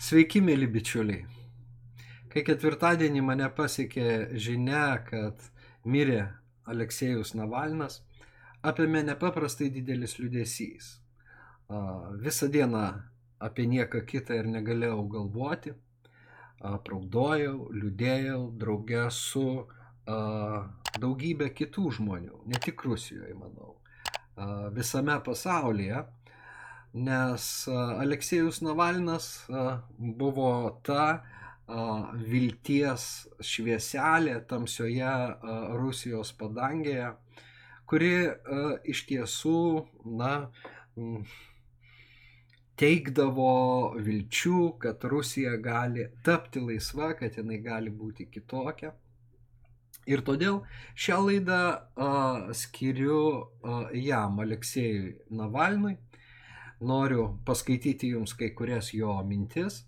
Sveiki, mėly bičiuliai. Kai ketvirtadienį mane pasiekė žinia, kad mirė Aleksėjus Navalnas, apėmė nepaprastai didelis liūdėsys. Visą dieną apie nieką kitą ir negalėjau galvoti. Praudojau, liūdėjau draugę su daugybė kitų žmonių, ne tik Rusijoje, manau, visame pasaulyje nes Aleksėjus Navalnas buvo ta vilties švieselė tamsioje Rusijos padangėje, kuri iš tiesų, na, teikdavo vilčių, kad Rusija gali tapti laisva, kad jinai gali būti kitokia. Ir todėl šią laidą uh, skiriu uh, jam, Aleksėjui Navalnui, noriu paskaityti jums kai kurias jo mintis,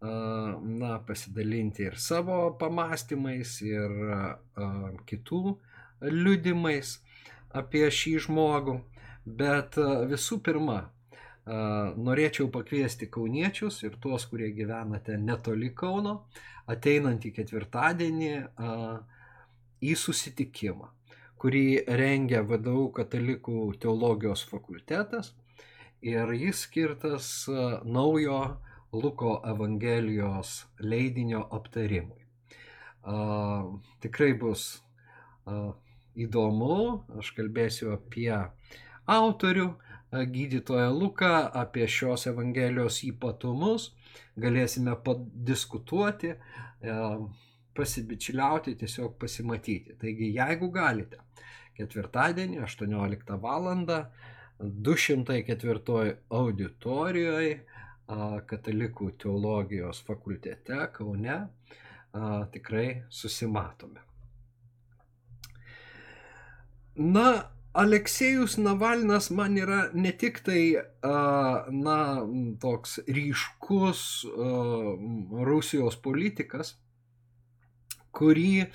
na, pasidalinti ir savo pamastymais, ir kitų liudimais apie šį žmogų. Bet visų pirma, norėčiau pakviesti kauniečius ir tuos, kurie gyvenate netoli Kauno, ateinantį ketvirtadienį į susitikimą, kurį rengia VDU katalikų teologijos fakultetas ir jis skirtas e, naujo Luko Evangelijos leidinio aptarimui. Tikrai bus įdomu, aš kalbėsiu apie autorių, gydytoją Luką, apie šios Evangelijos ypatumus, galėsime padiskutuoti, pasibičiuliauti, tiesiog pasimatyti. Taigi, jeigu galite, ketvirtadienį 18 val. 204 auditorijoje Katalikų teologijos fakultete Kaune tikrai susimatome. Na, Aleksėjus Navalnas man yra ne tik tai, na, toks ryškus Rusijos politikas, kurį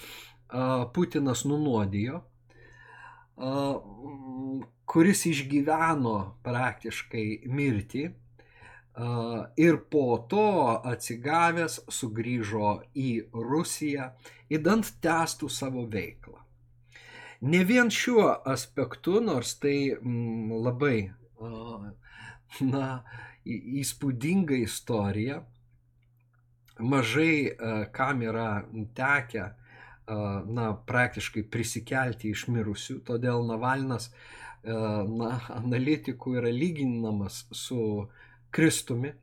Putinas nunuodijo, kuris išgyveno praktiškai mirtį ir po to atsigavęs sugrįžo į Rusiją, įdant testų savo veiklą. Ne vien šiuo aspektu, nors tai mm, labai na, įspūdinga istorija, mažai kam yra tekę na, praktiškai prisikelti iš mirusių, todėl Navalnas na, analitikų yra lyginamas su Kristumi.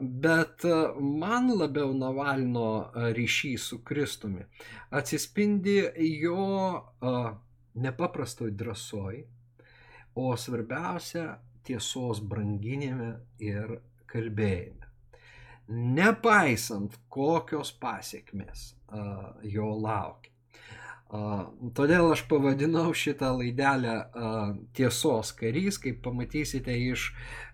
Bet man labiau Navalno ryšys su Kristumi atsispindi jo nepaprastoj drąsoj, o svarbiausia tiesos branginėme ir kalbėjime. Nepaisant kokios pasiekmes jo laukia. Todėl aš pavadinau šitą laidelę tiesos karys, kaip pamatysite iš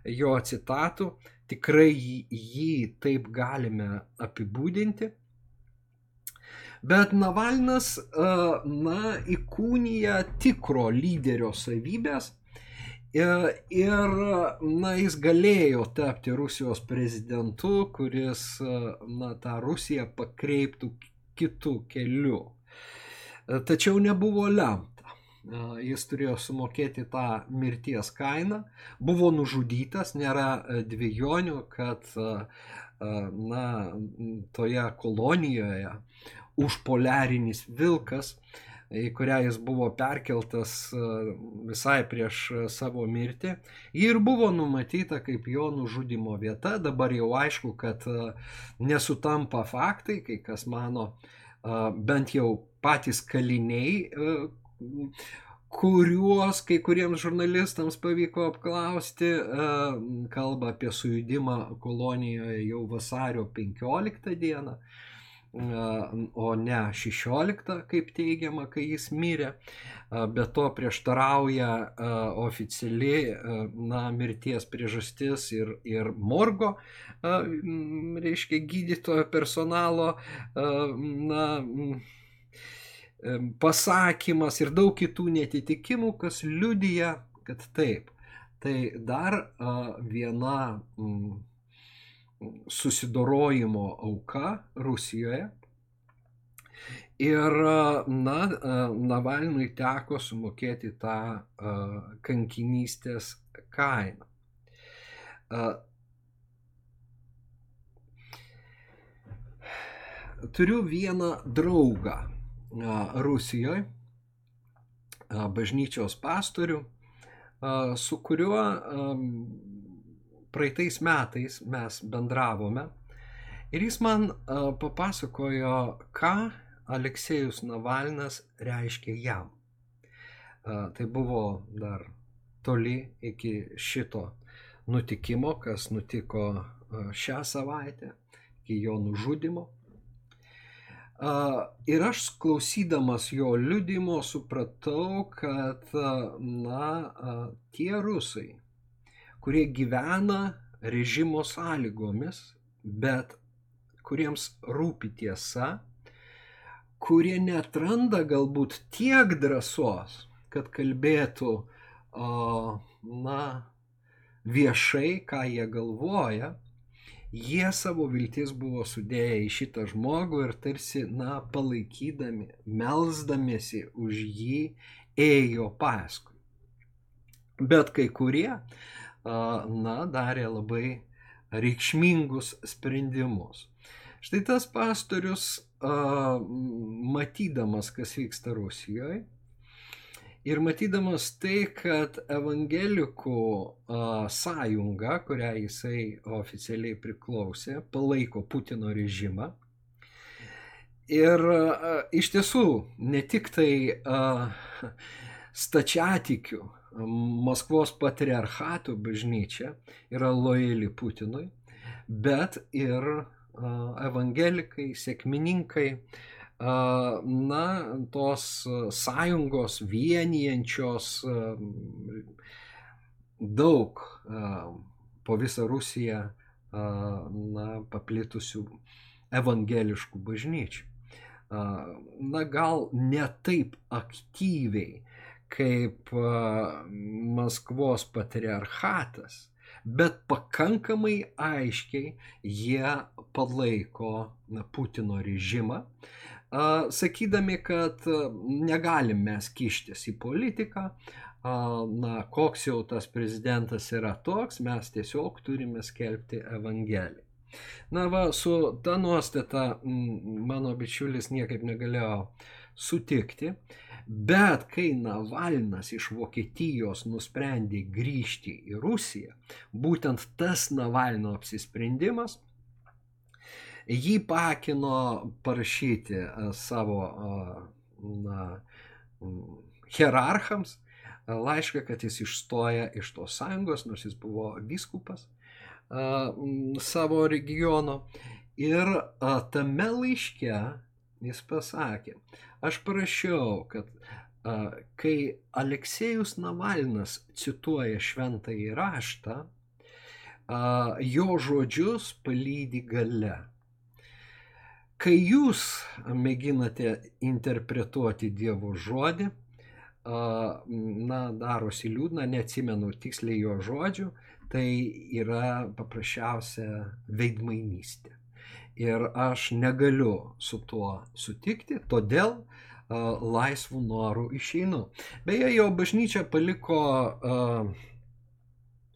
jo citatų, tikrai jį taip galime apibūdinti. Bet Navalnas, na, įkūnija tikro lyderio savybės ir, na, jis galėjo tapti Rusijos prezidentu, kuris, na, tą Rusiją pakreiptų kitų kelių. Tačiau nebuvo lemta. Jis turėjo sumokėti tą mirties kainą, buvo nužudytas, nėra e, dviejonių, kad e, e, na, toje kolonijoje užpoliarinis vilkas, į kurią jis buvo perkeltas visai prieš savo mirtį, ir buvo numatyta kaip jo nužudimo vieta. Dabar jau aišku, kad nesutampa faktai, kai kas mano, bent jau patys kaliniai, kuriuos kai kuriems žurnalistams pavyko apklausti, kalba apie sujudimą kolonijoje jau vasario 15 dieną, o ne 16, kaip teigiama, kai jis mirė. Be to prieštarauja oficiali na, mirties priežastis ir, ir morgo, reiškia, gydytojo personalo na, pasakymas ir daug kitų netitikimų, kas liudyja, kad taip. Tai dar viena susidorojimo auka Rusijoje. Ir, na, Navalnui teko sumokėti tą kankinystės kainą. Turiu vieną draugą Rusijoje, bažnyčios pastorių, su kuriuo praeitais metais mes bendravome ir jis man papasakojo, ką Aleksėjus Navalnas reiškia jam. Tai buvo dar toli iki šito nutikimo, kas nutiko šią savaitę, iki jo nužudimo. Ir aš klausydamas jo liudimo supratau, kad, na, tie rusai, kurie gyvena režimo sąlygomis, bet kuriems rūpi tiesa, kurie netranda galbūt tiek drąsos, kad kalbėtų, na, viešai, ką jie galvoja, jie savo viltis buvo sudėję į šitą žmogų ir tarsi, na, palaikydami, melzdamėsi už jį, ėjo paskui. Bet kai kurie, na, darė labai reikšmingus sprendimus. Štai tas pastorius matydamas, kas vyksta Rusijoje, ir matydamas tai, kad evangelikų sąjunga, kurią jisai oficialiai priklausė, palaiko Putino režimą. Ir iš tiesų, ne tik tai stačiatikių Maskvos patriarchatų bažnyčia yra lojali Putinui, bet ir evangelikai, sėkmininkai, na, tos sąjungos vienijančios daug po visą Rusiją na, paplitusių evangeliškų bažnyčių. Na, gal ne taip aktyviai kaip Maskvos patriarchatas, bet pakankamai aiškiai jie palaiko Putino režimą, sakydami, kad negalim mes kištis į politiką, na, koks jau tas prezidentas yra toks, mes tiesiog turime skelbti Evangeliją. Na va, su ta nuostata mano bičiulis niekaip negalėjo sutikti. Bet kai Navalnas iš Vokietijos nusprendė grįžti į Rusiją, būtent tas Navalno apsisprendimas jį pakino parašyti e, savo e, na, hierarchams e, laišką, kad jis išstoja iš tos sąjungos, nors jis buvo viskupas savo regiono. Ir tame laiške jis pasakė, aš parašiau, kad kai Aleksėjus Navalnas cituoja šventąjį raštą, jo žodžius palydi gale. Kai jūs mėginate interpretuoti Dievo žodį, na, darosi liūdna, neatsimenu tiksliai jo žodžių, tai yra paprasčiausia veidmainystė ir aš negaliu su tuo sutikti, todėl laisvų norų išeinu. Beje, jo bažnyčia paliko,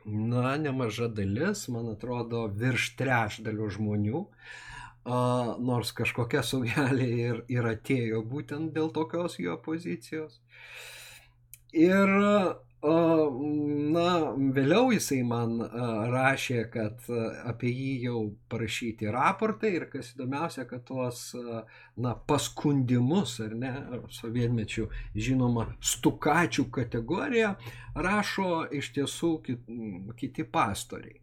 na, nemaža dalis, man atrodo, virš trečdalių žmonių, uh, nors kažkokia saujelė ir, ir atėjo būtent dėl tokios jo pozicijos. Ir Na, vėliau jisai man rašė, kad apie jį jau parašyti raportai ir kas įdomiausia, kad tuos, na, paskundimus, ar ne, sovietmečių žinoma, stukačių kategoriją rašo iš tiesų kiti pastoriai,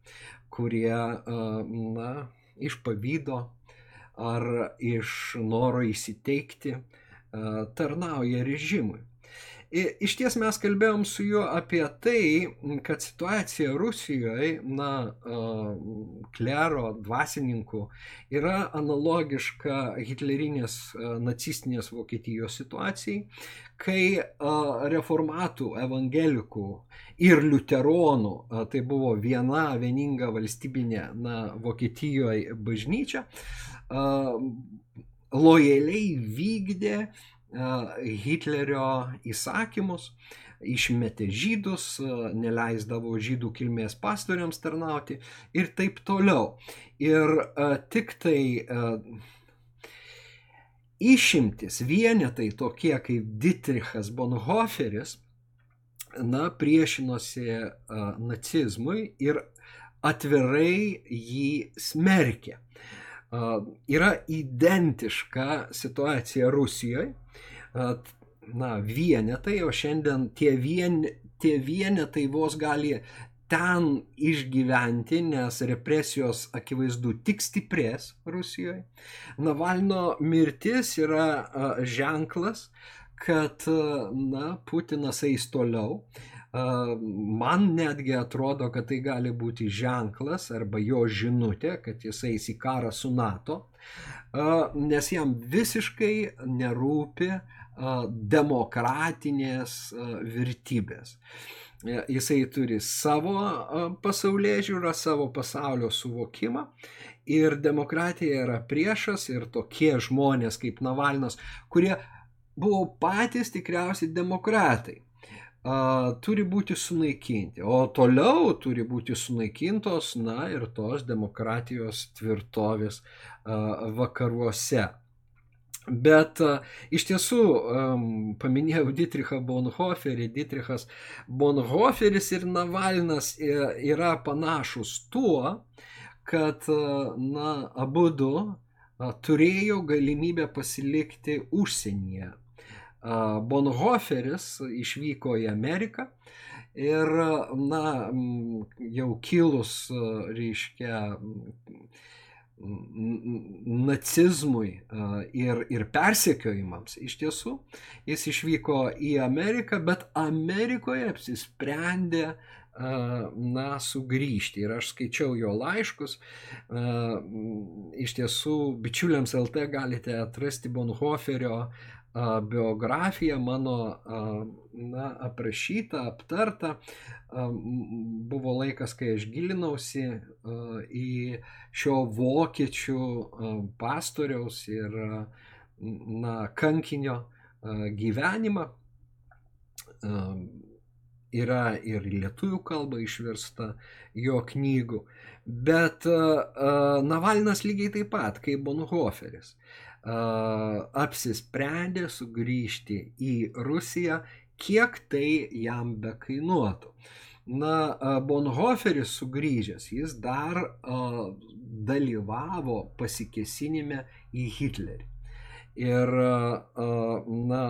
kurie, na, iš pavydo ar iš noro įsiteikti tarnauja režimui. Iš ties mes kalbėjom su juo apie tai, kad situacija Rusijoje, na, klero, dvasininkų yra analogiška hitlerinės nacistinės Vokietijos situacijai, kai reformatų, evangelikų ir liuteronų, tai buvo viena vieninga valstybinė na, Vokietijoje bažnyčia, lojaliai vykdė Hitlerio įsakymus, išmetė žydus, neleisdavo žydų kilmės pastoriams tarnauti ir taip toliau. Ir tik tai išimtis, vienetai tokie kaip Dietrichas Bonhoferis, na, priešinosi nacizmui ir atvirai jį smerkė. Yra identiška situacija Rusijoje, na, vienetai, o šiandien tie, vien, tie vienetai vos gali ten išgyventi, nes represijos akivaizdu tik stiprės Rusijoje. Navalno mirtis yra ženklas, kad na, Putinas eis toliau. Man netgi atrodo, kad tai gali būti ženklas arba jo žinutė, kad jis eis į karą su NATO, nes jam visiškai nerūpi demokratinės vertybės. Jisai turi savo pasaulyje žiūrą, savo pasaulio suvokimą ir demokratija yra priešas ir tokie žmonės kaip Navalnas, kurie buvo patys tikriausiai demokratai, turi būti sunaikinti. O toliau turi būti sunaikintos, na ir tos demokratijos tvirtovės vakaruose. Bet uh, iš tiesų um, paminėjau Dietrichą Bonhoferį. Dietrichas Bonhoferis ir Navalnas yra panašus tuo, kad na, abu du turėjo galimybę pasilikti užsienyje. Bonhoferis išvyko į Ameriką ir, na, jau kilus, reiškia, nacizmui ir, ir persekiojimams. Iš tiesų, jis išvyko į Ameriką, bet Amerikoje apsisprendė na, sugrįžti. Ir aš skaičiau jo laiškus. Iš tiesų, bičiuliams LT galite atrasti Bonhoferio biografija mano na, aprašyta, aptarta. Buvo laikas, kai aš gilinausi į šio vokiečių pastoriaus ir na, kankinio gyvenimą. Yra ir lietuvių kalba išversta jo knygų. Bet Navalnas lygiai taip pat kaip Bonhoferis apsisprendė sugrįžti į Rusiją, kiek tai jam bekainuotų. Na, Bonhoferis sugrįžęs, jis dar dalyvavo pasikesinime į Hitlerį. Ir, na,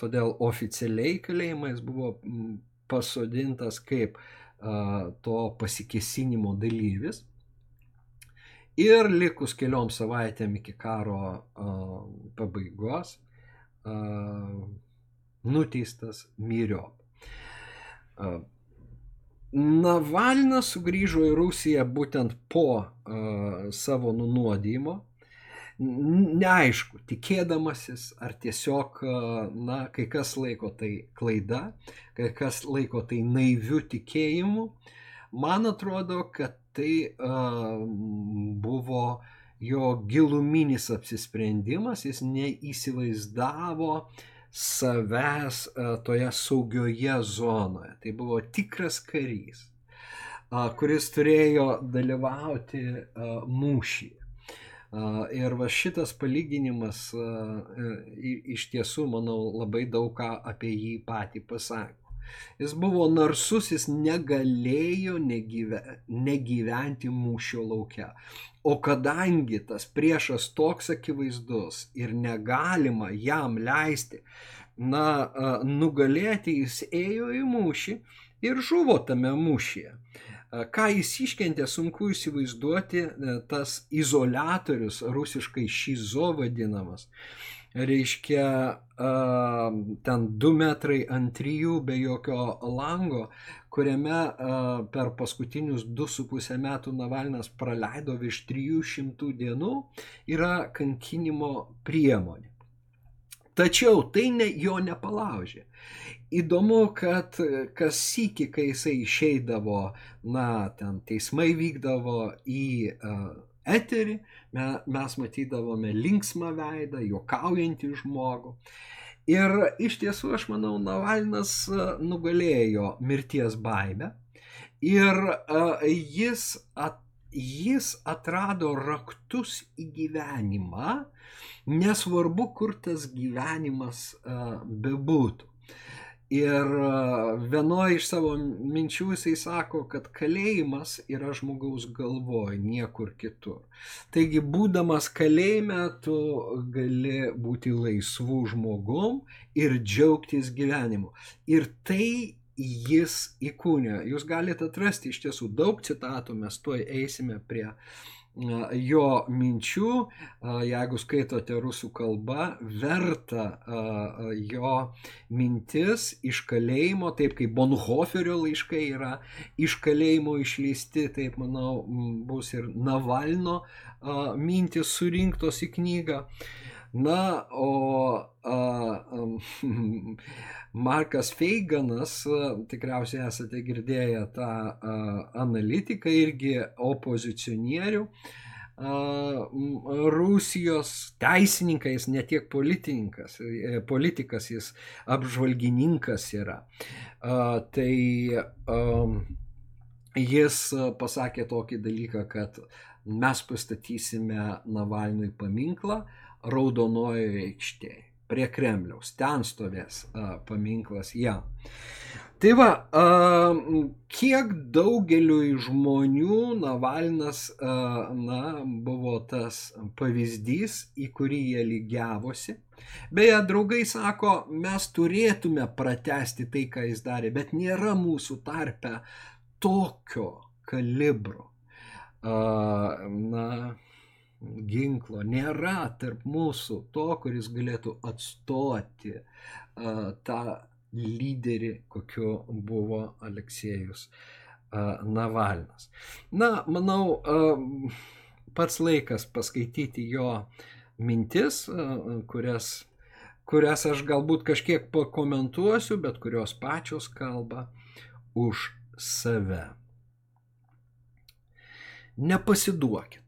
todėl oficialiai kalėjimais buvo pasodintas kaip to pasikesinimo dalyvis. Ir likus keliom savaitėm iki karo uh, pabaigos uh, nuteistas myriop. Uh, Navalnas sugrįžo į Rusiją būtent po uh, savo nunuodymo. Neaišku, tikėdamasis, ar tiesiog, na, kai kas laiko tai klaida, kai kas laiko tai naiviu tikėjimu. Man atrodo, kad tai uh, buvo jo giluminis apsisprendimas, jis neįsivaizdavo savęs uh, toje saugioje zonoje. Tai buvo tikras karys, uh, kuris turėjo dalyvauti uh, mūšyje. Ir va šitas palyginimas iš tiesų, manau, labai daug ką apie jį patį pasako. Jis buvo narsus, jis negalėjo negyve, negyventi mūšio laukia. O kadangi tas priešas toks akivaizdus ir negalima jam leisti, na, nugalėti, jis ėjo į mūšį ir žuvo tame mūšyje. Ką jis iškentė, sunku įsivaizduoti, tas izolatorius, rusiškai šizo vadinamas, reiškia, ten 2 metrai ant 3 be jokio lango, kuriame per paskutinius 2,5 metų Navalnas praleido virš 300 dienų, yra kankinimo priemonė. Tačiau tai ne, jo nepalaužė. Įdomu, kad kas sįki, kai jisai išeidavo, na, ten teismai vykdavo į uh, eterį, me, mes matydavome linksmą veidą, juokaujantį žmogų. Ir iš tiesų, aš manau, Navalnas nugalėjo mirties baimę ir uh, jis, at, jis atrado raktus į gyvenimą, nesvarbu, kur tas gyvenimas bebūtų. Ir vienoje iš savo minčių jisai sako, kad kalėjimas yra žmogaus galvoj, niekur kitur. Taigi, būdamas kalėjime, tu gali būti laisvų žmogum ir džiaugtis gyvenimu. Ir tai jis įkūnė. Jūs galite atrasti iš tiesų daug citatų, mes tuoj eisime prie uh, jo minčių, jeigu skaitote rusų kalbą, verta jo mintis iš kalėjimo, taip kaip Bonhoferio laiškai yra iš kalėjimo išleisti, taip manau bus ir Navalno mintis surinktos į knygą. Na, o a, a, Markas Feiganas, tikriausiai esate girdėję tą a, analitiką, irgi opozicionierių, a, Rusijos teisininkas, ne tiek politikas, e, politikas jis apžvalgininkas yra. A, tai a, jis pasakė tokį dalyką, kad mes pastatysime Navalnui paminklą, Raudonojoje aikštėje, prie Kremliaus. Ten stovės a, paminklas jam. Tai va, a, kiek daugeliu žmonių Navalnas a, na, buvo tas pavyzdys, į kurį jie lygiavosi. Beje, draugai sako, mes turėtume pratesti tai, ką jis darė, bet nėra mūsų tarpe tokio kalibro. A, na, ginklo, nėra tarp mūsų to, kuris galėtų atstoti uh, tą lyderį, kokiu buvo Aleksėjus uh, Navalnas. Na, manau, uh, pats laikas paskaityti jo mintis, uh, kurias, kurias aš galbūt kažkiek pakomentuosiu, bet kurios pačios kalba už save. Nepasiduokit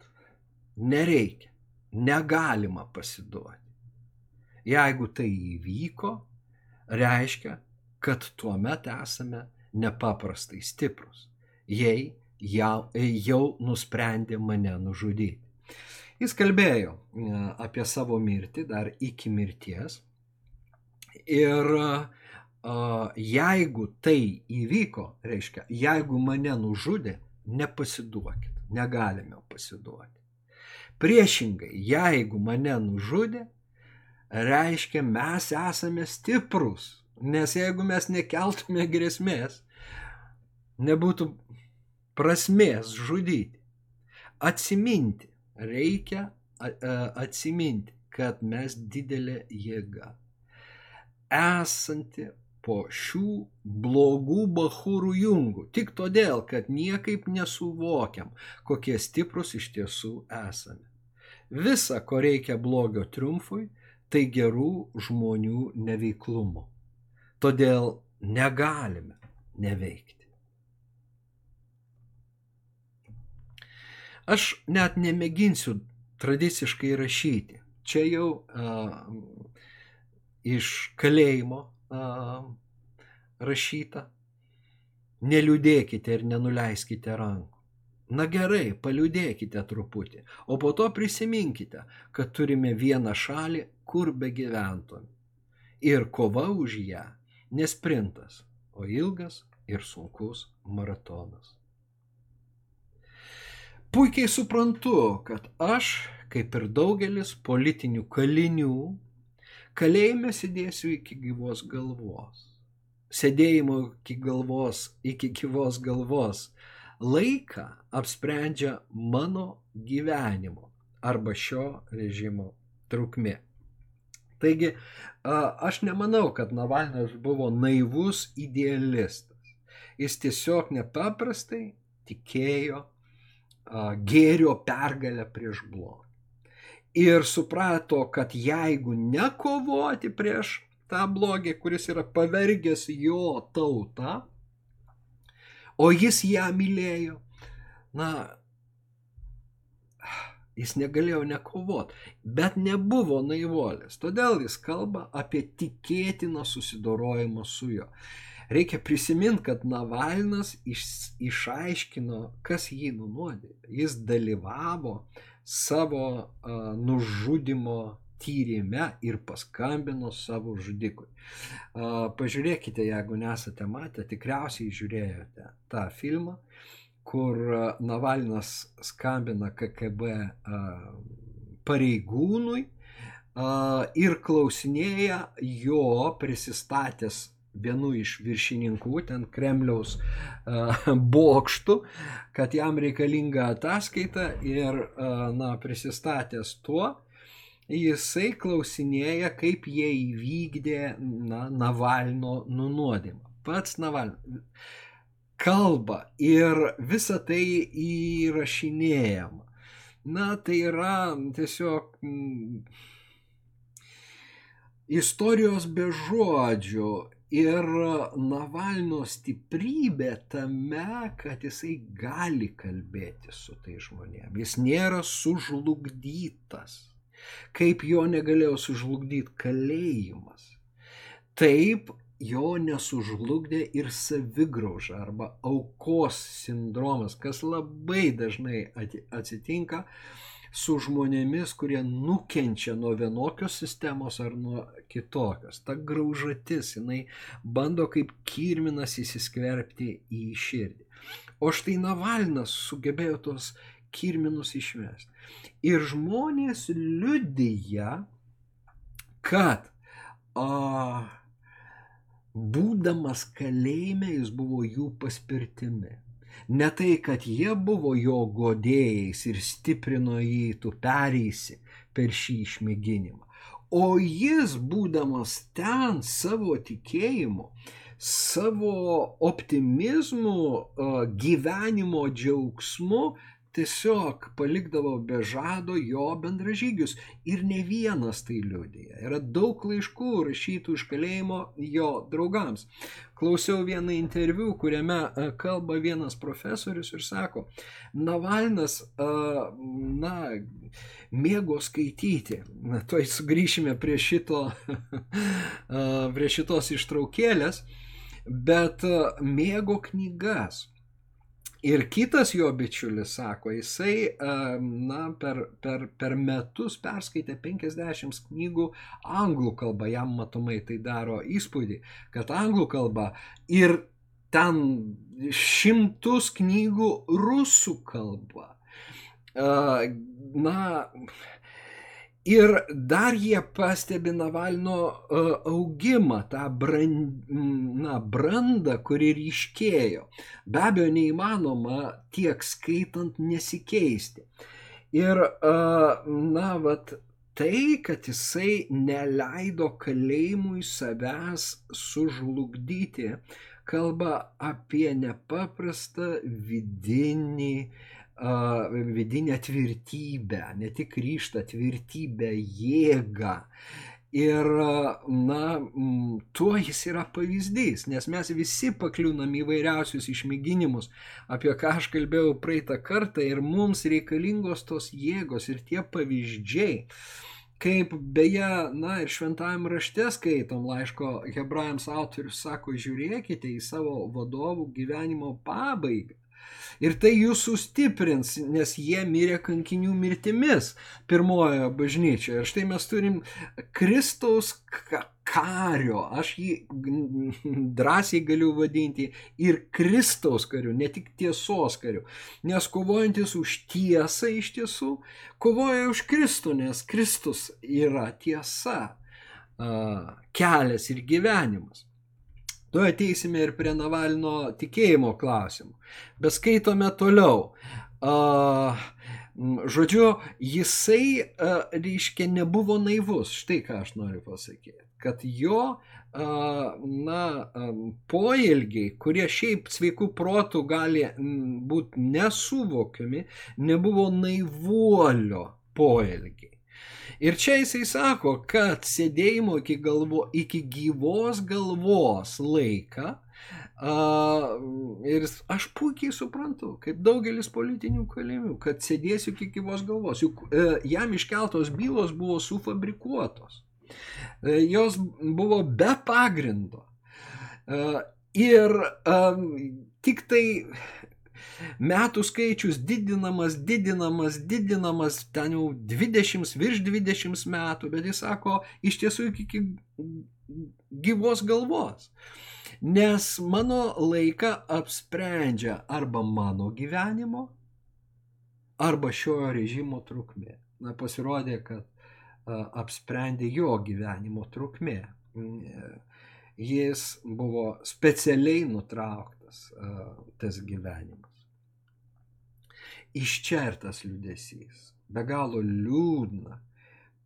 nereikia, negalima pasiduoti. Jeigu tai įvyko, reiškia, kad tuo metu esame nepaprastai stiprus, jei jau, jau nusprendė mane nužudyti. Jis kalbėjo e, apie savo mirtį dar iki mirties. Ir uh, jeigu tai įvyko, reiškia, jeigu mane nužudė, nepasiduokit, negalime pasiduoti. Priešingai, jeigu mane nužudė, reiškia mes esame stiprus, nes jeigu mes nekeltume grėsmės, nebūtų prasmės žudyti. Atsiminti, reikia atsiminti, kad mes didelė jėga. Esanti po šių blogų bahūrų jungų, tik todėl, kad niekaip nesuvokiam, kokie stiprus iš tiesų esame. Visa, ko reikia blogio triumfui, tai gerų žmonių neveiklumo. Todėl negalime neveikti. Aš net nemėginsiu tradiciškai rašyti. Čia jau uh, iš kalėjimo uh, rašyta. Neliūdėkite ir nenuleiskite rankų. Na gerai, paliūdėkite truputį, o po to prisiminkite, kad turime vieną šalį, kur be gyventum. Ir kova už ją nesprintas, o ilgas ir sunkus maratonas. Puikiai suprantu, kad aš, kaip ir daugelis politinių kalinių, kalėjime sėdėsiu iki gyvos galvos. Sėdėjimo iki galvos, iki gyvos galvos laiką apsprendžia mano gyvenimo arba šio režimo trukmė. Taigi, aš nemanau, kad Navalnas buvo naivus idealistas. Jis tiesiog nepaprastai tikėjo gėrio pergalę prieš blogį. Ir suprato, kad jeigu nekovoti prieš tą blogį, kuris yra pavergęs jo tautą, o jis ją mylėjo, na, jis negalėjo nekovoti, bet nebuvo naivolės. Todėl jis kalba apie tikėtiną susidorojimą su juo. Reikia prisiminti, kad Navalnas iš, išaiškino, kas jį nunuodė. Jis dalyvavo savo uh, nužudimo tyrime ir paskambino savo žudikui. Uh, pažiūrėkite, jeigu nesate matę, tikriausiai žiūrėjote tą filmą, kur Navalnas skambina uh, pareigūnui uh, ir klausinėja jo prisistatęs vienu iš viršininkų, ten Kremliaus uh, bokštų, kad jam reikalinga ataskaita ir, uh, na, prisistatęs tuo, jisai klausinėja, kaip jie įvykdė, na, Navalno nunuodimą. Pats Navalno kalba ir visa tai įrašinėjama. Na, tai yra tiesiog mm, istorijos be žodžių Ir Navalno stiprybė tame, kad jisai gali kalbėti su tai žmonėmis. Jis nėra sužlugdytas. Kaip jo negalėjo sužlugdyti kalėjimas. Taip jo nesužlugdė ir savigrauža arba aukos sindromas, kas labai dažnai atsitinka su žmonėmis, kurie nukenčia nuo vienokios sistemos ar nuo kitokios. Ta graužatis, jinai bando kaip kirminas įsiskverbti į širdį. O štai Navalnas sugebėjo tos kirminus išmesti. Ir žmonės liudyja, kad a, būdamas kalėjime jis buvo jų paspirtimi. Ne tai, kad jie buvo jo godėjais ir stiprino jį, tu pereisi per šį išmėginimą. O jis, būdamas ten savo tikėjimu, savo optimizmu, gyvenimo džiaugsmu, tiesiog palikdavo be žado jo bendražygius. Ir ne vienas tai liudija. Yra daug laiškų rašytų iš kalėjimo jo draugams. Klausiau vieną interviu, kuriame kalba vienas profesorius ir sako, Navalnas, na, mėgo skaityti. Na, tuoj sugrįšime prie, šito, prie šitos ištraukėlės, bet mėgo knygas. Ir kitas jo bičiulis sako, jisai na, per, per, per metus perskaitė 50 knygų anglų kalba, jam matomai tai daro įspūdį, kad anglų kalba ir ten šimtus knygų rusų kalba. Na, Ir dar jie pastebi Navalno e, augimą, tą brand, na, brandą, kuri ryškėjo. Be abejo, neįmanoma tiek skaitant nesikeisti. Ir, e, na, vat, tai, kad jisai neleido kalėjimui savęs sužlugdyti, kalba apie nepaprastą vidinį vidinę tvirtybę, ne tik ryštą, tvirtybę, jėgą. Ir, na, tuo jis yra pavyzdys, nes mes visi pakliūnam įvairiausius išmėginimus, apie ką aš kalbėjau praeitą kartą, ir mums reikalingos tos jėgos ir tie pavyzdžiai. Kaip beje, na ir šventajame rašte skaitom laiško hebrajams autorius sako, žiūrėkite į savo vadovų gyvenimo pabaigą Ir tai jūs sustiprins, nes jie mirė kankinių mirtimis pirmojoje bažnyčioje. Ir štai mes turim Kristaus kario, aš jį drąsiai galiu vadinti ir Kristaus kariu, ne tik tiesos kariu. Nes kovojantis už tiesą iš tiesų, kovoja už Kristų, nes Kristus yra tiesa, kelias ir gyvenimas. Tu ateisime ir prie Navalno tikėjimo klausimų. Bet skaitome toliau. Uh, Žodžiu, jisai, reiškia, nebuvo naivus. Štai ką aš noriu pasakyti. Kad jo, na, poelgiai, kurie šiaip sveikų protų gali būti nesuvokiami, nebuvo naivuolio poelgiai. Ir čia jisai sako, kad sėdėjimo iki, galvo, iki gyvos galvos laiką Uh, ir aš puikiai suprantu, kaip daugelis politinių kalinių, kad sėdėsiu iki gyvos galvos. Juk uh, jam iškeltos bylos buvo sufabrikuotos. Uh, jos buvo be pagrindo. Uh, ir um, tik tai metų skaičius didinamas, didinamas, didinamas, ten jau 20, virš 20 metų, bet jis sako, iš tiesų iki gyvos galvos. Nes mano laiką apsprendžia arba mano gyvenimo, arba šio režimo trukmė. Na, pasirodė, kad a, apsprendė jo gyvenimo trukmė. Jis buvo specialiai nutrauktas tas gyvenimas iš čia ir tas liūdėsys. Be galo liūdna,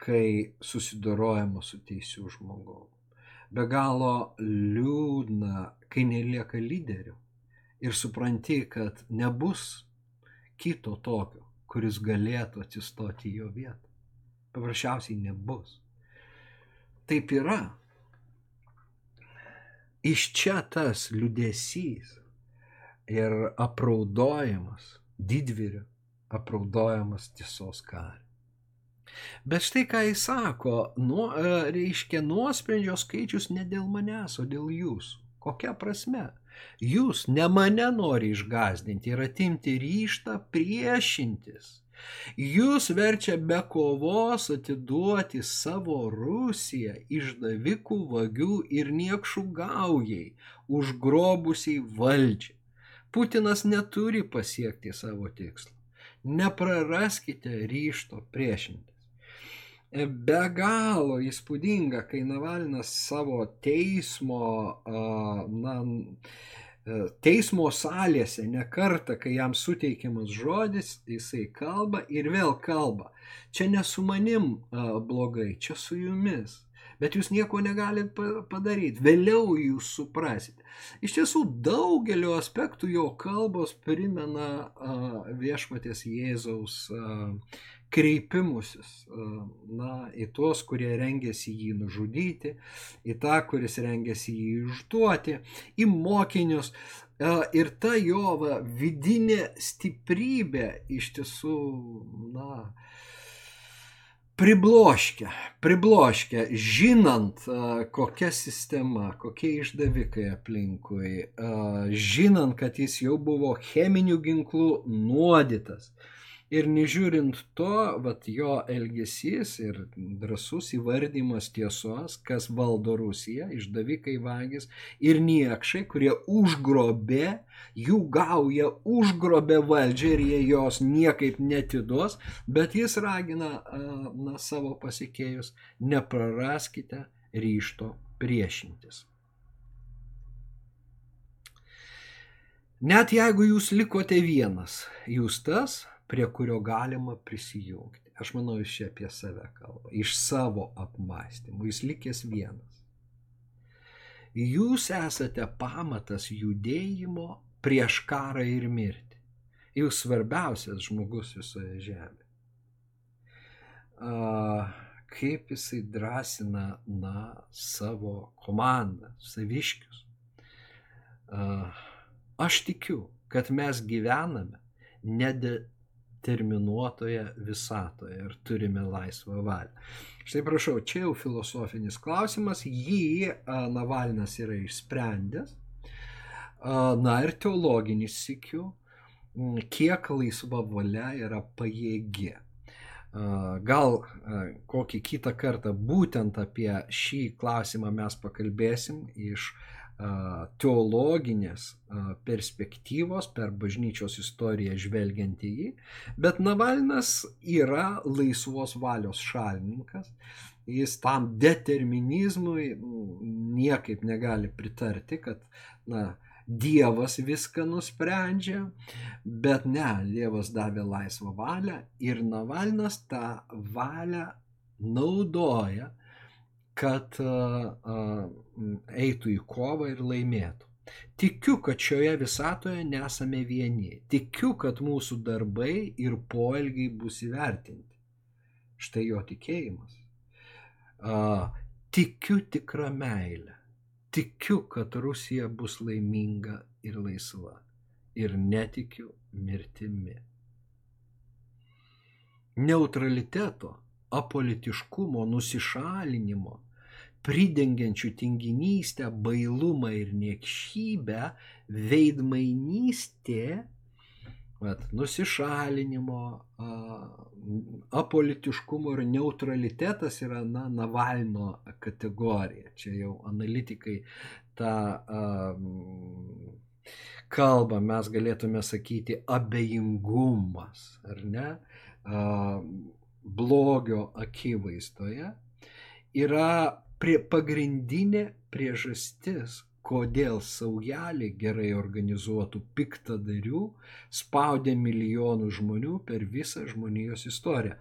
kai susidorojama su teisiu žmogaus. Be galo liūdna, kai nelieka lyderių ir supranti, kad nebus kito tokio, kuris galėtų atsistoti jo vietą. Paprasčiausiai nebus. Taip yra. Iš čia tas liūdėsys ir apraudojimas didvyriu apraudojamas tiesos kariu. Bet štai ką jis sako, nu, reiškia, nuosprendžio skaičius ne dėl manęs, o dėl jūsų. Kokia prasme? Jūs ne mane nori išgazdinti ir atimti ryštą priešintis. Jūs verčia be kovos atiduoti savo Rusiją išdavikų vagių ir niekšų gaujai, užgrobusiai valdžiai. Putinas neturi pasiekti savo tikslo. Nepraraskite ryšto priešintis. E, be galo įspūdinga, kai Navalnas savo teismo, na, e, teismo salėse nekarta, kai jam suteikiamas žodis, jisai kalba ir vėl kalba. Čia ne su manim blogai, čia su jumis bet jūs nieko negalit padaryti. Vėliau jūs suprasit. Iš tiesų, daugeliu aspektų jo kalbos primena viešpatės Jėzaus kreipimusis na, į tuos, kurie rengėsi jį nužudyti, į tą, kuris rengėsi jį išduoti, į mokinius. Ir ta jo vidinė stiprybė iš tiesų, na, pribloškia, pribloškia, žinant, kokia sistema, kokie išdavikai aplinkui, žinant, kad jis jau buvo cheminių ginklų nuodytas, Ir nežiūrint to, vat jo elgesys ir drasus įvardymas tiesos, kas valdo Rusiją, išdavikai vagis ir niekšai, kurie užgrobė, jų gauja užgrobė valdžią ir jie jos niekaip netiduos, bet jis ragina na, savo pasikėjus, nepraraskite ryšto priešintis. Net jeigu jūs likote vienas, jūs tas, prie kurio galima prisijungti. Aš manau, jis čia apie save kalba, iš savo apmąstymų, jis likęs vienas. Jūs esate pamatas judėjimo prieš karą ir mirtį. Jūs svarbiausias žmogus visoje žemėje. Kaip jisai drąsina na, savo komandą, saviškius. Aš tikiu, kad mes gyvename ne, terminuotoje visatoje ir turime laisvą valią. Štai prašau, čia jau filosofinis klausimas, jį Navalnas yra išsprendęs. Na ir teologinis sikiu, kiek laisva valia yra pajėgi. Gal kokį kitą kartą būtent apie šį klausimą mes pakalbėsim iš uh, teologinės perspektyvos per bažnyčios istoriją žvelgiant į jį, bet Navalnas yra laisvos valios šalininkas, jis tam determinizmui niekaip negali pritarti, kad na, Dievas viską nusprendžia, bet ne, Dievas davė laisvą valią ir Navalnas tą valią naudoja, kad eitų į kovą ir laimėtų. Tikiu, kad šioje visatoje nesame vieni. Tikiu, kad mūsų darbai ir poelgiai bus įvertinti. Štai jo tikėjimas. Tikiu tikrą meilę. Tikiu, kad Rusija bus laiminga ir laisva. Ir netikiu mirtimi. Neutraliteto, apolitiškumo, nusišalinimo, pridengiančių tinginystę, bailumą ir niekšybę, veidmainystė vat, nusišalinimo, apolitiškumo ir neutralitetas yra na, Navalno kategorija. Čia jau analitikai tą um, kalbą mes galėtume sakyti abejingumas, ar ne, um, blogio akivaizdoje yra prie pagrindinė priežastis, kodėl saujelį gerai organizuotų piktadarių spaudė milijonų žmonių per visą žmonijos istoriją.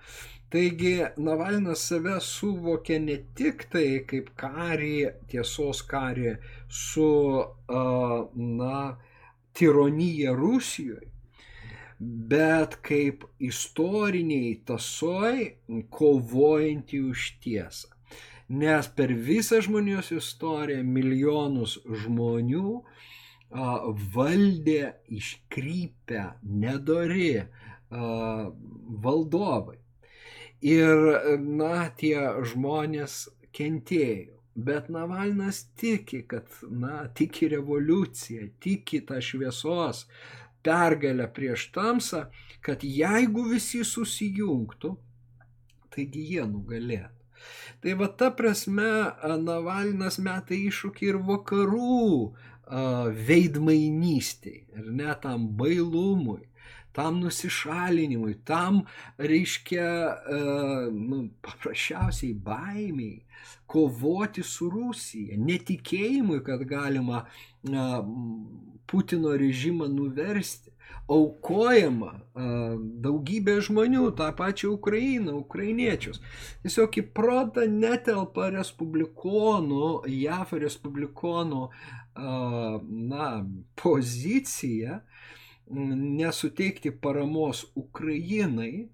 Taigi Navalnas save suvokė ne tik tai kaip karį, tiesos karį su, na, tironija Rusijoje, bet kaip istoriniai tasoj kovojantį už tiesą nes per visą žmonijos istoriją milijonus žmonių a, valdė iškrypę, nedori a, valdovai. Ir, na, tie žmonės kentėjo. Bet Navalnas tiki, kad, na, tiki revoliuciją, tiki tą šviesos pergalę prieš tamsą, kad jeigu visi susijungtų, taigi jie nugalėtų. Tai va ta prasme Navalnas meta iššūkį ir vakarų veidmainystiai, ir net tam bailumui, tam nusišalinimui, tam reiškia nu, paprasčiausiai baimiai kovoti su Rusija, netikėjimui, kad galima Putino režimą nuversti aukojama daugybė žmonių, tą pačią Ukrainą, ukrainiečius. Tiesiog į protą netelpa respublikonų, JAF respublikonų na, pozicija nesuteikti paramos Ukrainai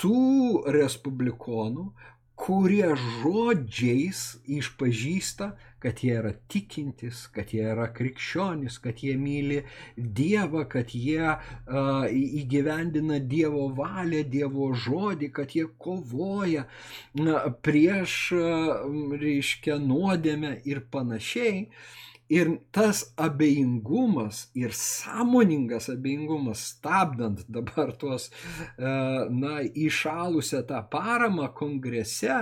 tų respublikonų, kurie žodžiais išpažįsta, kad jie yra tikintis, kad jie yra krikščionis, kad jie myli Dievą, kad jie uh, įgyvendina Dievo valią, Dievo žodį, kad jie kovoja uh, prieš, uh, reiškia, nuodėmę ir panašiai. Uh, Ir tas abejingumas ir sąmoningas abejingumas, stabdant dabar tuos, e, na, įšalusią tą paramą kongrese,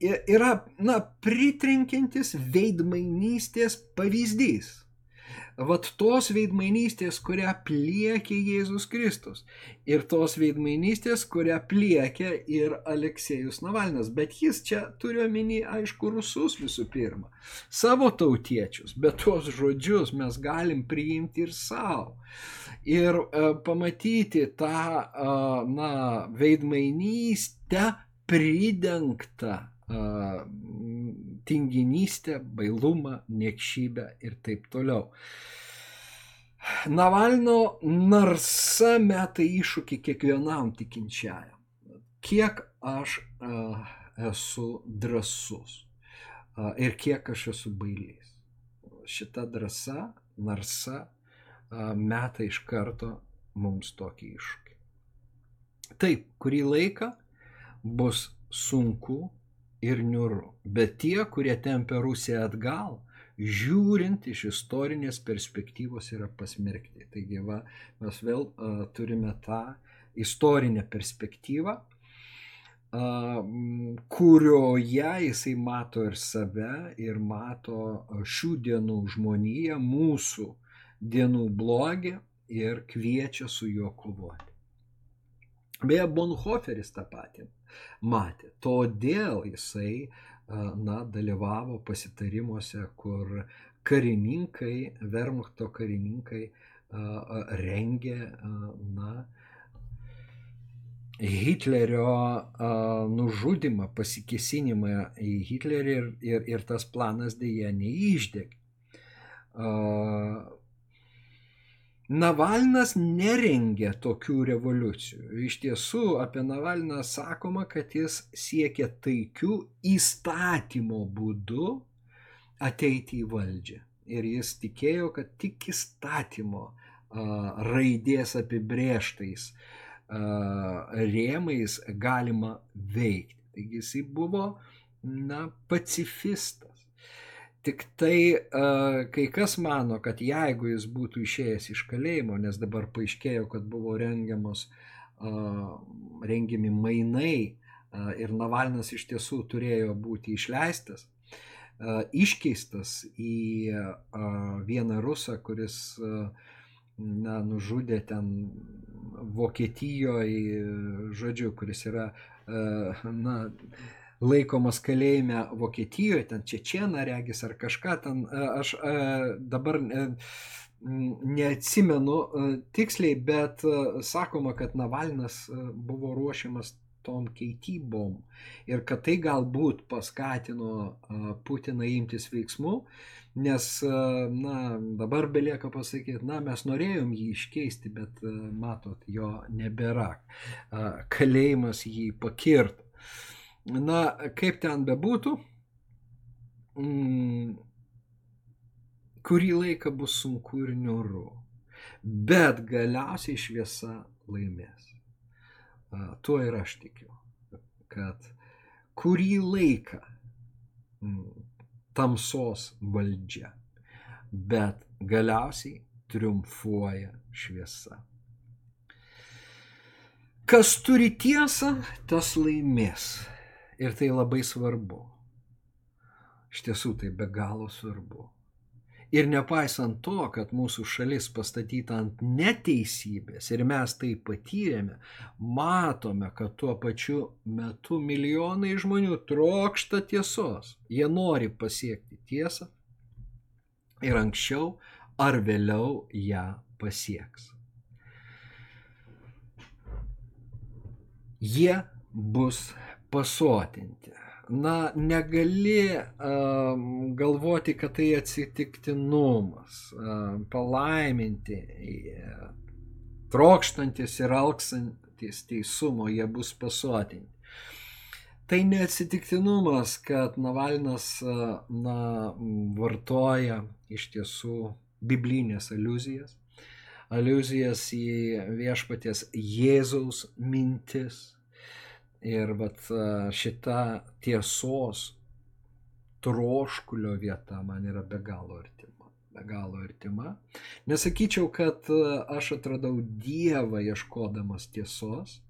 yra, na, pritrinkintis veidmainystės pavyzdys vat tos veidmainystės, kurią pliekė Jėzus Kristus. Ir tos veidmainystės, kurią pliekė ir Aleksėjus Navalnas. Bet jis čia turi omeny, aišku, rusus visų pirma. Savo tautiečius, bet tuos žodžius mes galim priimti ir savo. Ir e, pamatyti tą, e, na, veidmainystę pridengtą tinginystę, bailumą, niekšybę ir taip toliau. Navalno narsa meta iššūkį kiekvienam tikinčiajam. Kiek aš uh, esu drasus uh, ir kiek aš esu bailys. Šita drąsa, narsa uh, meta iš karto mums tokį iššūkį. Taip, kurį laiką bus sunku ir niūru. Bet tie, kurie tempia Rusiją atgal, žiūrint iš istorinės perspektyvos yra pasmerkti. Taigi va, mes vėl uh, turime tą istorinę perspektyvą, kurioje jisai mato ir save, ir mato šių dienų žmoniją, mūsų dienų blogį ir kviečia su juo kovoti. Beje, Bonhoferis tą patį matė. Todėl jisai na, dalyvavo pasitarimuose, kur karininkai, Vermuchto karininkai rengė, na, Hitlerio nužudimą, pasikesinimą į Hitlerį ir, ir, ir tas planas dėja neišdegė. Navalnas nerengė tokių revoliucijų. Iš tiesų apie Navalną sakoma, kad jis siekia taikių įstatymo būdu ateiti į valdžią. Ir jis tikėjo, kad tik įstatymo raidės apibrieštais rėmais galima veikti. Taigi jisai buvo, na, pacifistas. Tik tai kai kas mano, kad jeigu jis būtų išėjęs iš kalėjimo, nes dabar paaiškėjo, kad buvo rengiamos, rengiami mainai ir Navalnas iš tiesų turėjo būti išleistas, iškeistas į vieną rusą, kuris na, nužudė ten Vokietijoje, žodžiu, kuris yra, na, laikomas kalėjime Vokietijoje, ten Čečieną regis ar kažką ten, e, aš e, dabar neatsimenu tiksliai, bet sakoma, kad Navalnas buvo ruošiamas tom keitybom ir kad tai galbūt paskatino Putiną imtis veiksmų, Nes, na, dabar belieka pasakyti, na, mes norėjom jį iškeisti, bet matot, jo nebėra. Kalėjimas jį pakirto. Na, kaip ten bebūtų, mm, kurį laiką bus sunku ir niūru, bet galiausiai šviesa laimės. Tuo ir aš tikiu, kad kurį laiką mm, tamsos valdžia. Bet galiausiai triumfuoja šviesa. Kas turi tiesą, tas laimės. Ir tai labai svarbu. Iš tiesų tai be galo svarbu. Ir nepaisant to, kad mūsų šalis pastatyta ant neteisybės ir mes tai patyrėme, matome, kad tuo pačiu metu milijonai žmonių trokšta tiesos. Jie nori pasiekti tiesą ir anksčiau ar vėliau ją pasieks. Jie bus pasotinti. Na, negali um, galvoti, kad tai atsitiktinumas, um, palaiminti, trokštantis ir alksantis teisumo, jie bus pasuotinti. Tai neatsitiktinumas, kad Navalnas na, vartoja iš tiesų biblinės aluzijas, aluzijas į viešpaties Jėzaus mintis, Ir vat šita tiesos troškulio vieta man yra be galo artima. Be galo artima. Nesakyčiau, kad aš atradau Dievą ieškodamas tiesos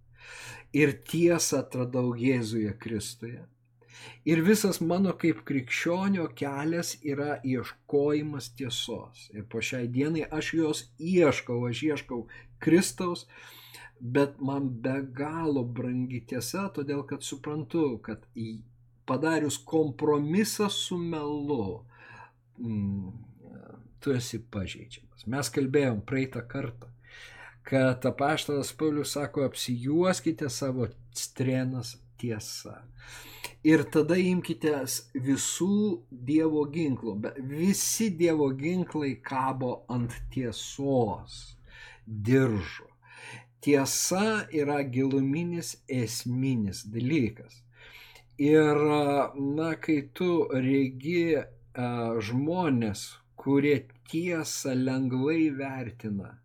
ir tiesą atradau Jėzuje Kristuje. Ir visas mano kaip krikščionio kelias yra ieškojimas tiesos. Ir po šiai dienai aš jos ieškau, aš ieškau Kristaus, bet man be galo brangi tiesa, todėl kad suprantu, kad padarius kompromisą su melu, mm, tu esi pažeidžiamas. Mes kalbėjom praeitą kartą, kad apaštalas Paulius sako, apsijuoskite savo strenas tiesa. Ir tada imkite visų Dievo ginklų. Visi Dievo ginklai kabo ant tiesos diržo tiesa yra giluminis esminis dalykas. Ir, na, kai tu regi a, žmonės, kurie tiesą lengvai vertina,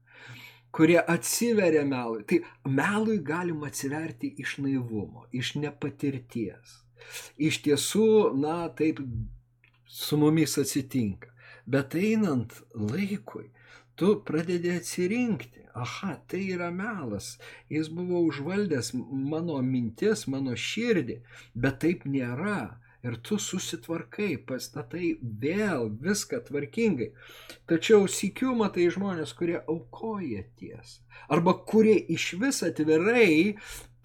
kurie atsiveria melui, tai melui galima atsiverti iš naivumo, iš nepatirties. Iš tiesų, na, taip su mumis atsitinka. Bet einant laikui, tu pradedi atsirinkti aha, tai yra melas, jis buvo užvaldęs mano mintis, mano širdį, bet taip nėra. Ir tu susitvarkai, pastatai vėl viską tvarkingai. Tačiau sikiu matai žmonės, kurie aukoja tiesą. Arba kurie iš vis atvirai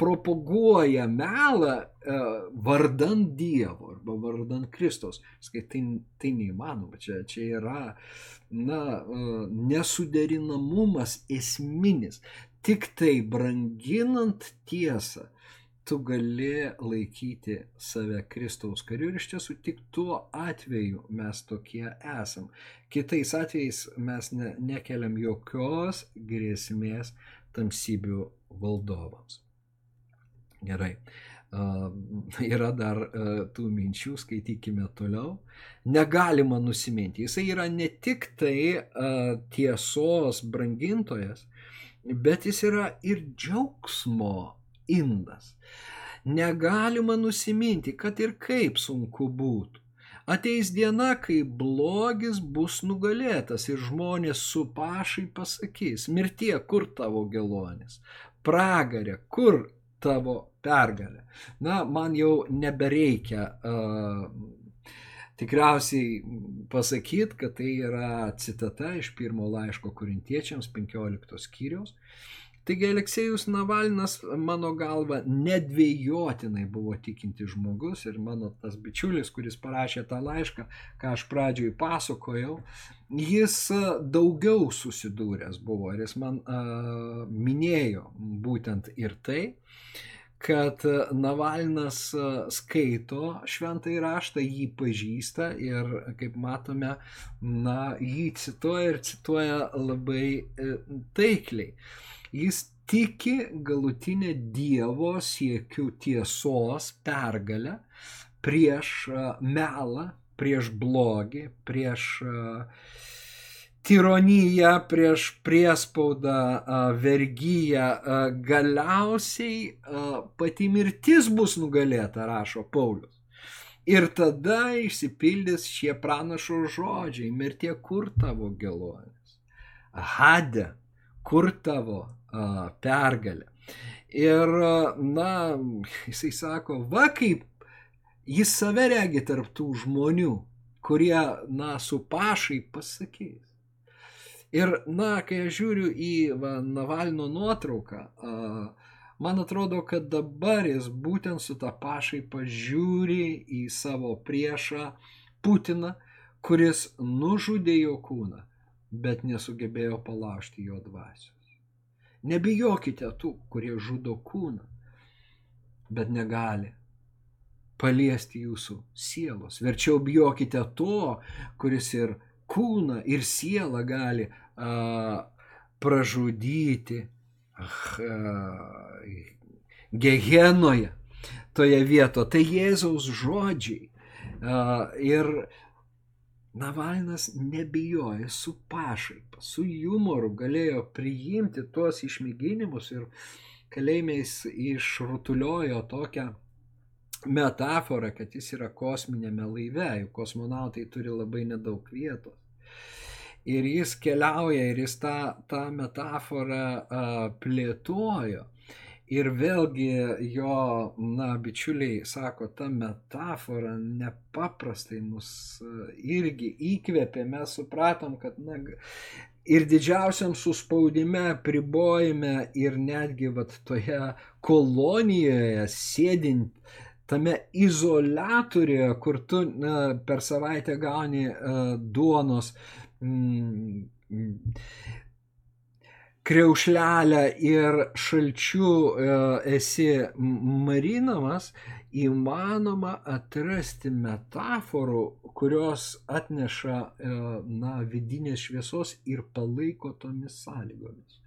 propaguoja melą, vardant Dievo arba vardant Kristos. Skai, tai, tai neįmanoma. Čia, čia yra na, nesuderinamumas esminis. Tik tai branginant tiesą, tu gali laikyti save Kristaus kariu ir iš tiesų tik tuo atveju mes tokie esam. Kitais atvejais mes ne, nekeliam jokios grėsmės tamsybių valdovams. Gerai. Uh, yra dar uh, tų minčių, skaitykime toliau. Negalima nusiminti. Jisai yra ne tik tai uh, tiesos brangintojas, bet jis yra ir džiaugsmo indas. Negalima nusiminti, kad ir kaip sunku būtų. Ateis diena, kai blogis bus nugalėtas ir žmonės su pašai pasakys, mirtie, kur tavo gelonis, pragarė, kur tavo pergalė. Na, man jau nebereikia uh, tikriausiai pasakyti, kad tai yra citata iš pirmo laiško korintiečiams 15 skyriaus. Taigi Aleksėjus Navalnas, mano galva, nedvėjotinai buvo tikinti žmogus ir mano tas bičiulis, kuris parašė tą laišką, ką aš pradžioj pasakojau, jis daugiau susidūręs buvo ir jis man uh, minėjo būtent ir tai, kad Navalnas skaito šventąjį raštą, jį pažįsta ir, kaip matome, na, jį cituoja ir cituoja labai taikliai. Jis tiki galutinę Dievo siekių tiesos pergalę prieš melą, prieš blogį, prieš tironiją, prieš priespaudą, vergyją. Galiausiai pati mirtis bus nugalėta, rašo Paulius. Ir tada išsipildys šie pranašo žodžiai, mirtie kur tavo gelonis. Hade, kur tavo a, pergalę. Ir, na, jisai sako, va kaip jis save regi tarptų žmonių, kurie, na, su pašai pasakys. Ir, na, kai aš žiūriu į va, Navalno nuotrauką, a, man atrodo, kad dabar jis būtent su tą pašai pažiūri į savo priešą Putiną, kuris nužudė jo kūną, bet nesugebėjo palaužti jo dvasios. Nebijokite tų, kurie žudo kūną, bet negali paliesti jūsų sielos. Verčiau bijokite to, kuris ir kūną, ir sielą gali a, pražudyti a, gehenoje, toje vietoje. Tai Jėzaus žodžiai. A, ir Navalnas nebijojo su pašaipa, su humoru galėjo priimti tuos išmėginimus ir kalėjimais išrutuliojo tokią metaforą, kad jis yra kosminėme laive, juk kosmonautai turi labai nedaug vietos. Ir jis keliauja ir jis tą, tą metaforą a, plėtojo. Ir vėlgi jo, na, bičiuliai sako, ta metafora nepaprastai mus irgi įkvėpė, mes supratom, kad, na, ir didžiausiam suspaudime, pribojime ir netgi vat toje kolonijoje sėdint tame izolatoriuje, kur tu na, per savaitę gauni uh, duonos, mm, kriaušlelę ir šalčiu e, esi marinamas, įmanoma atrasti metaforų, kurios atneša e, na, vidinės šviesos ir palaiko tomis sąlygomis.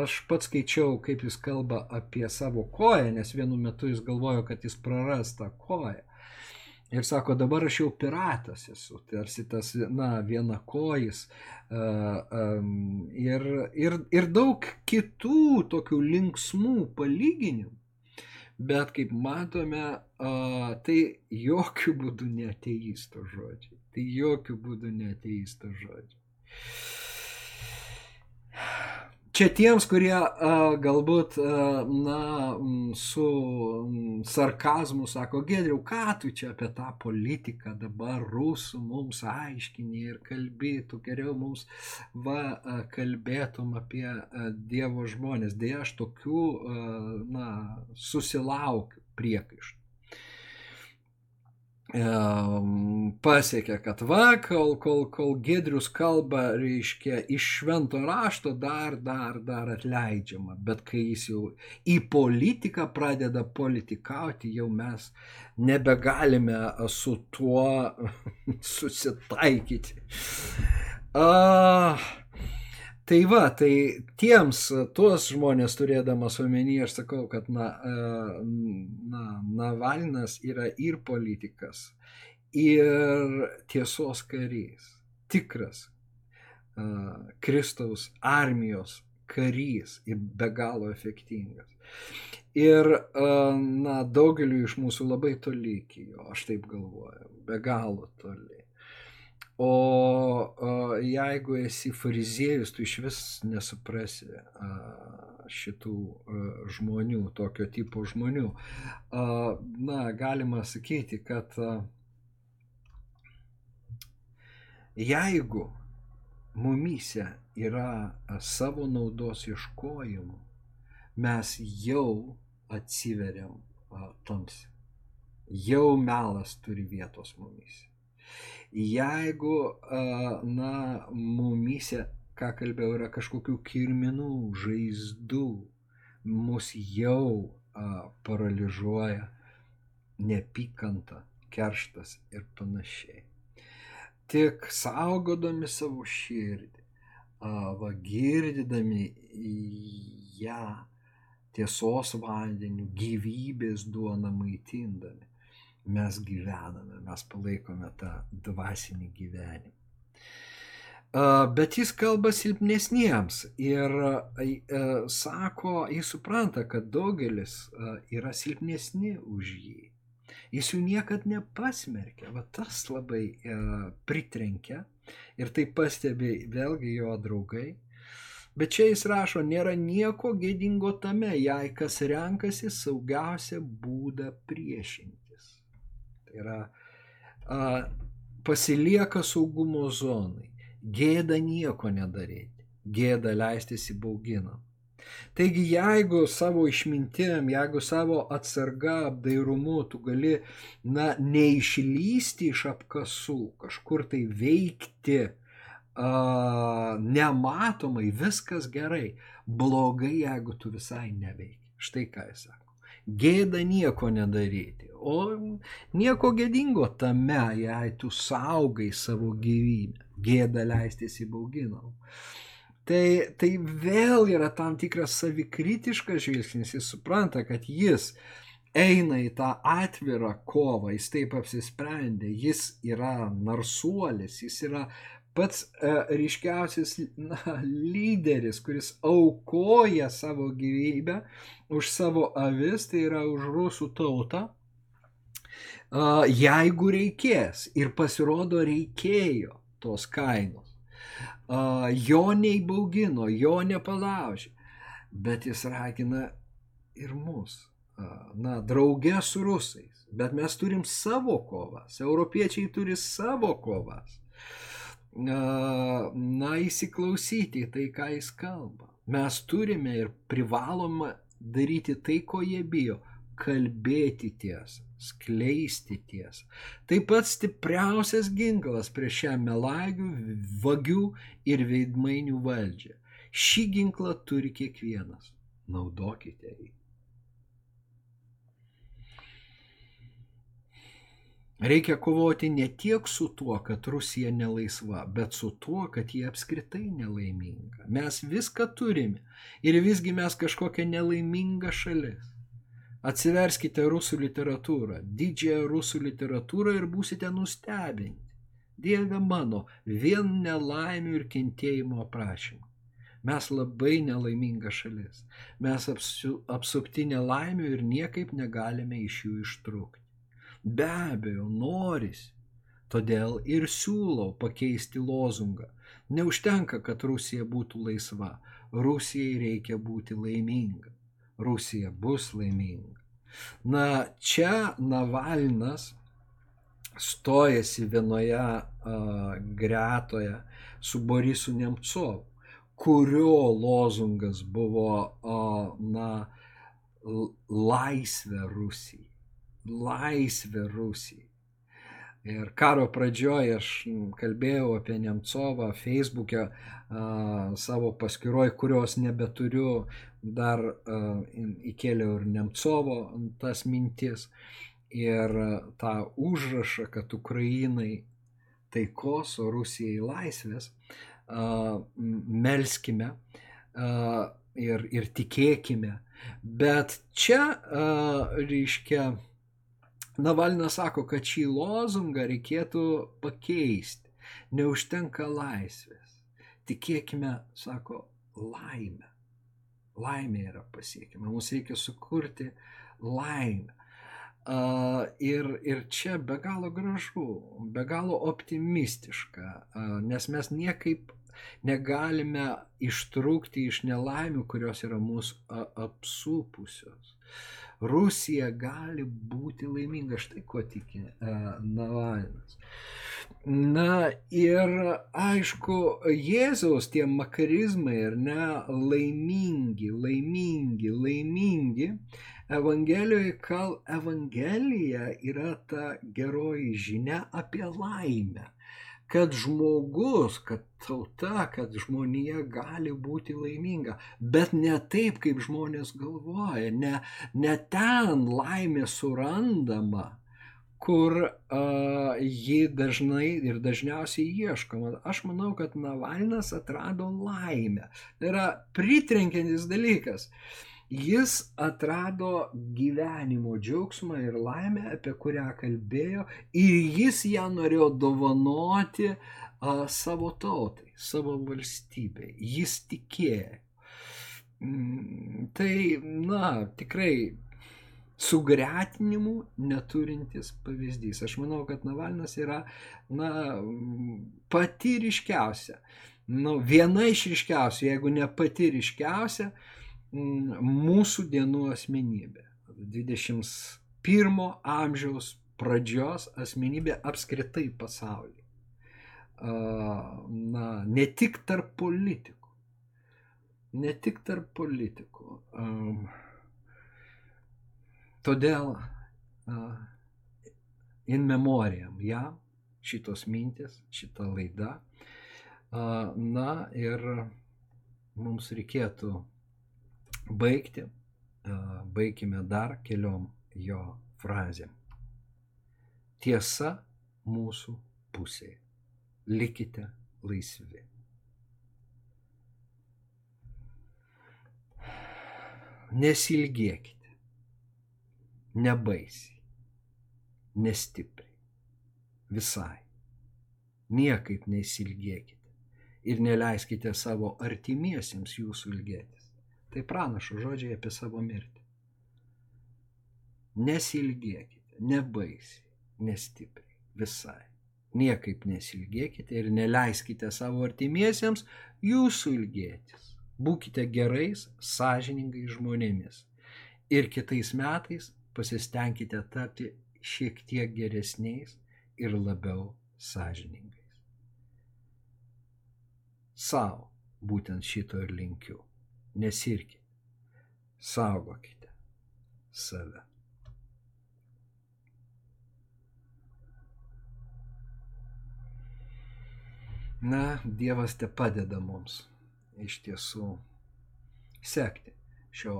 Aš pats skaičiau, kaip jis kalba apie savo koją, nes vienu metu jis galvojo, kad jis praras tą koją. Ir sako, dabar aš jau piratas esu, tarsi tas, na, viena kojis. Ir, ir, ir daug kitų tokių linksmų palyginimų. Bet kaip matome, tai jokių būdų neteisto žodžiai. Tai jokių būdų neteisto žodžiai. Čia tiems, kurie a, galbūt, a, na, su sarkazmu sako, Gedriau, ką tu čia apie tą politiką dabar rusų mums aiškini ir kalbėtų, geriau mums va, a, kalbėtum apie a, Dievo žmonės. Deja, aš tokių, a, na, susilaukiu priekaištų. Pasiekė, kad va, kol, kol, kol Gedrius kalba, reiškia, iš švento rašto dar, dar, dar atleidžiama, bet kai jis jau į politiką pradeda politikauti, jau mes nebegalime su tuo susitaikyti. Uh, Tai va, tai tiems, tuos žmonės turėdamas omeny, aš sakau, kad na, e, na, Navalnas yra ir politikas, ir tiesos karys, tikras uh, Kristaus armijos karys ir be galo efektingas. Ir, uh, na, daugeliu iš mūsų labai toli iki jo, aš taip galvoju, be galo toli. O, o jeigu esi fariziejus, tu iš vis nesuprasi a, šitų a, žmonių, tokio tipo žmonių. A, na, galima sakyti, kad a, jeigu mumyse yra savo naudos ieškojimų, mes jau atsiveriam tamsi. Jau melas turi vietos mumyse. Jeigu, na, mumyse, ką kalbėjau, yra kažkokių kirminų, žaizdų, mus jau paralyžiuoja nepykanta, kerštas ir panašiai. Tik saugodami savo širdį, a, va girdydami ją tiesos vandeniu, gyvybės duona maitindami, mes gyvename, mes palaikome tą dvasinį gyvenimą. Bet jis kalba silpnesniems ir sako, jis supranta, kad daugelis yra silpnesni už jį. Jis jų niekad nepasmerkia, va tas labai pritrenkia ir tai pastebi vėlgi jo draugai. Bet čia jis rašo, nėra nieko gėdingo tame, jei kas renkasi saugiausią būdą priešinti. Tai yra a, pasilieka saugumo zonai. Gėda nieko nedaryti. Gėda leistis į bauginą. Taigi jeigu savo išmintim, jeigu savo atsarga, apdairumu tu gali, na, neišlysti iš apkasų, kažkur tai veikti, uh, nematomai, viskas gerai. Blogai, jeigu tu visai neveiki. Štai ką jis sako. Gėda nieko nedaryti. O nieko gėdingo tame, jei tu saugai savo gyvybę, gėda leistis į bauginau. Tai, tai vėl yra tam tikras savikritiškas žvilgsnis, jis supranta, kad jis eina į tą atvirą kovą, jis taip apsisprendė, jis yra narsuolis, jis yra pats e, ryškiausias na, lyderis, kuris aukoja savo gyvybę už savo avis, tai yra už rusų tautą jeigu reikės. Ir pasirodo reikėjo tos kainos. Jo neįbaugino, jo nepalaužė, bet jis ragina ir mus. Na, draugė su rusais. Bet mes turim savo kovas. Europiečiai turi savo kovas. Na, įsiklausyti tai, ką jis kalba. Mes turime ir privaloma daryti tai, ko jie bijo kalbėti tiesą, skleisti tiesą. Taip pat stipriausias ginklas prieš šią melagių, vagių ir veidmainių valdžią. Šį ginklą turi kiekvienas. Naudokite jį. Reikia kovoti ne tiek su tuo, kad Rusija nelaisva, bet su tuo, kad jie apskritai nelaiminga. Mes viską turime ir visgi mes kažkokia nelaiminga šalis. Atsiverskite rusų literatūrą, didžiąją rusų literatūrą ir būsite nustebinti. Dieve mano, vien nelaimių ir kentėjimo aprašymų. Mes labai nelaiminga šalis. Mes apsu, apsupti nelaimių ir niekaip negalime iš jų ištrūkti. Be abejo, norisi. Todėl ir siūlau pakeisti lozungą. Neužtenka, kad Rusija būtų laisva. Rusijai reikia būti laiminga. Rusija bus laiminga. Na, čia Navalnas stojasi vienoje a, gretoje su Borisu Nemcovu, kurio lozungas buvo, a, na, laisvė Rusijai. Laisvė Rusijai. Ir karo pradžioje aš kalbėjau apie Nemcovą Facebook'e savo paskiroj, kurios nebeturiu, dar įkėliau ir Nemcovo tas mintis. Ir tą užrašą, kad Ukrainai taikos, o Rusijai laisvės, melskime ir, ir tikėkime. Bet čia, reiškia, Navalnas sako, kad šį lozungą reikėtų pakeisti. Neužtenka laisvės. Tikėkime, sako, laimę. Laimė yra pasiekima. Mums reikia sukurti laimę. Uh, ir, ir čia be galo gražu, be galo optimistiška, uh, nes mes niekaip negalime ištrūkti iš nelaimių, kurios yra mūsų apsupusios. Rusija gali būti laiminga, štai ko tiki uh, Navalnas. Na ir aišku, Jėzaus tie makarizmai ir ne laimingi, laimingi, laimingi. Evangelijoje, kal Evangelija yra ta geroji žinia apie laimę kad žmogus, kad tauta, kad žmonija gali būti laiminga, bet ne taip, kaip žmonės galvoja, ne, ne ten laimė surandama, kur uh, ji dažnai ir dažniausiai ieškoma. Aš manau, kad Navalnas atrado laimę. Tai yra pritrenkiantis dalykas. Uh, Jis atrado gyvenimo džiaugsmą ir laimę, apie kurią kalbėjo, ir jis ją norėjo dovanoti a, savo tautai, savo valstybei. Jis tikėjo. Mm, tai, na, tikrai sugretinimų neturintis pavyzdys. Aš manau, kad Navalnas yra, na, pati ryškiausia. Nu, viena iš ryškiausių, jeigu ne pati ryškiausia, Mm, mūsų dienų asmenybė. 21 amžiaus pradžios asmenybė apskritai pasaulyje. Na, ne tik tarp politikų. Ne tik tarp politikų. Todėl in memoriam jam šitos mintis, šita laida. Na ir mums reikėtų baigti, baigime dar keliom jo frazėm. Tiesa mūsų pusėje. Likite laisvi. Nesilgėkite. Nebaisiai. Nestipriai. Visai. Niekaip nesilgėkite. Ir neleiskite savo artimiesiems jūsų ilgėtis. Tai pranašo žodžiai apie savo mirtį. Nesilgėkite, nebaisiai, nestipriai, visai. Niekaip nesilgėkite ir neleiskite savo artimiesiems jūsų ilgėtis. Būkite gerais, sąžiningais žmonėmis. Ir kitais metais pasistengkite tapti šiek tiek geresniais ir labiau sąžiningais. Sau būtent šito ir linkiu nesirkite, saugokite save. Na, Dievas te padeda mums iš tiesų sekti šio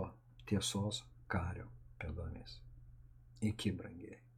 tiesos kario pėdomis. Iki brangiai.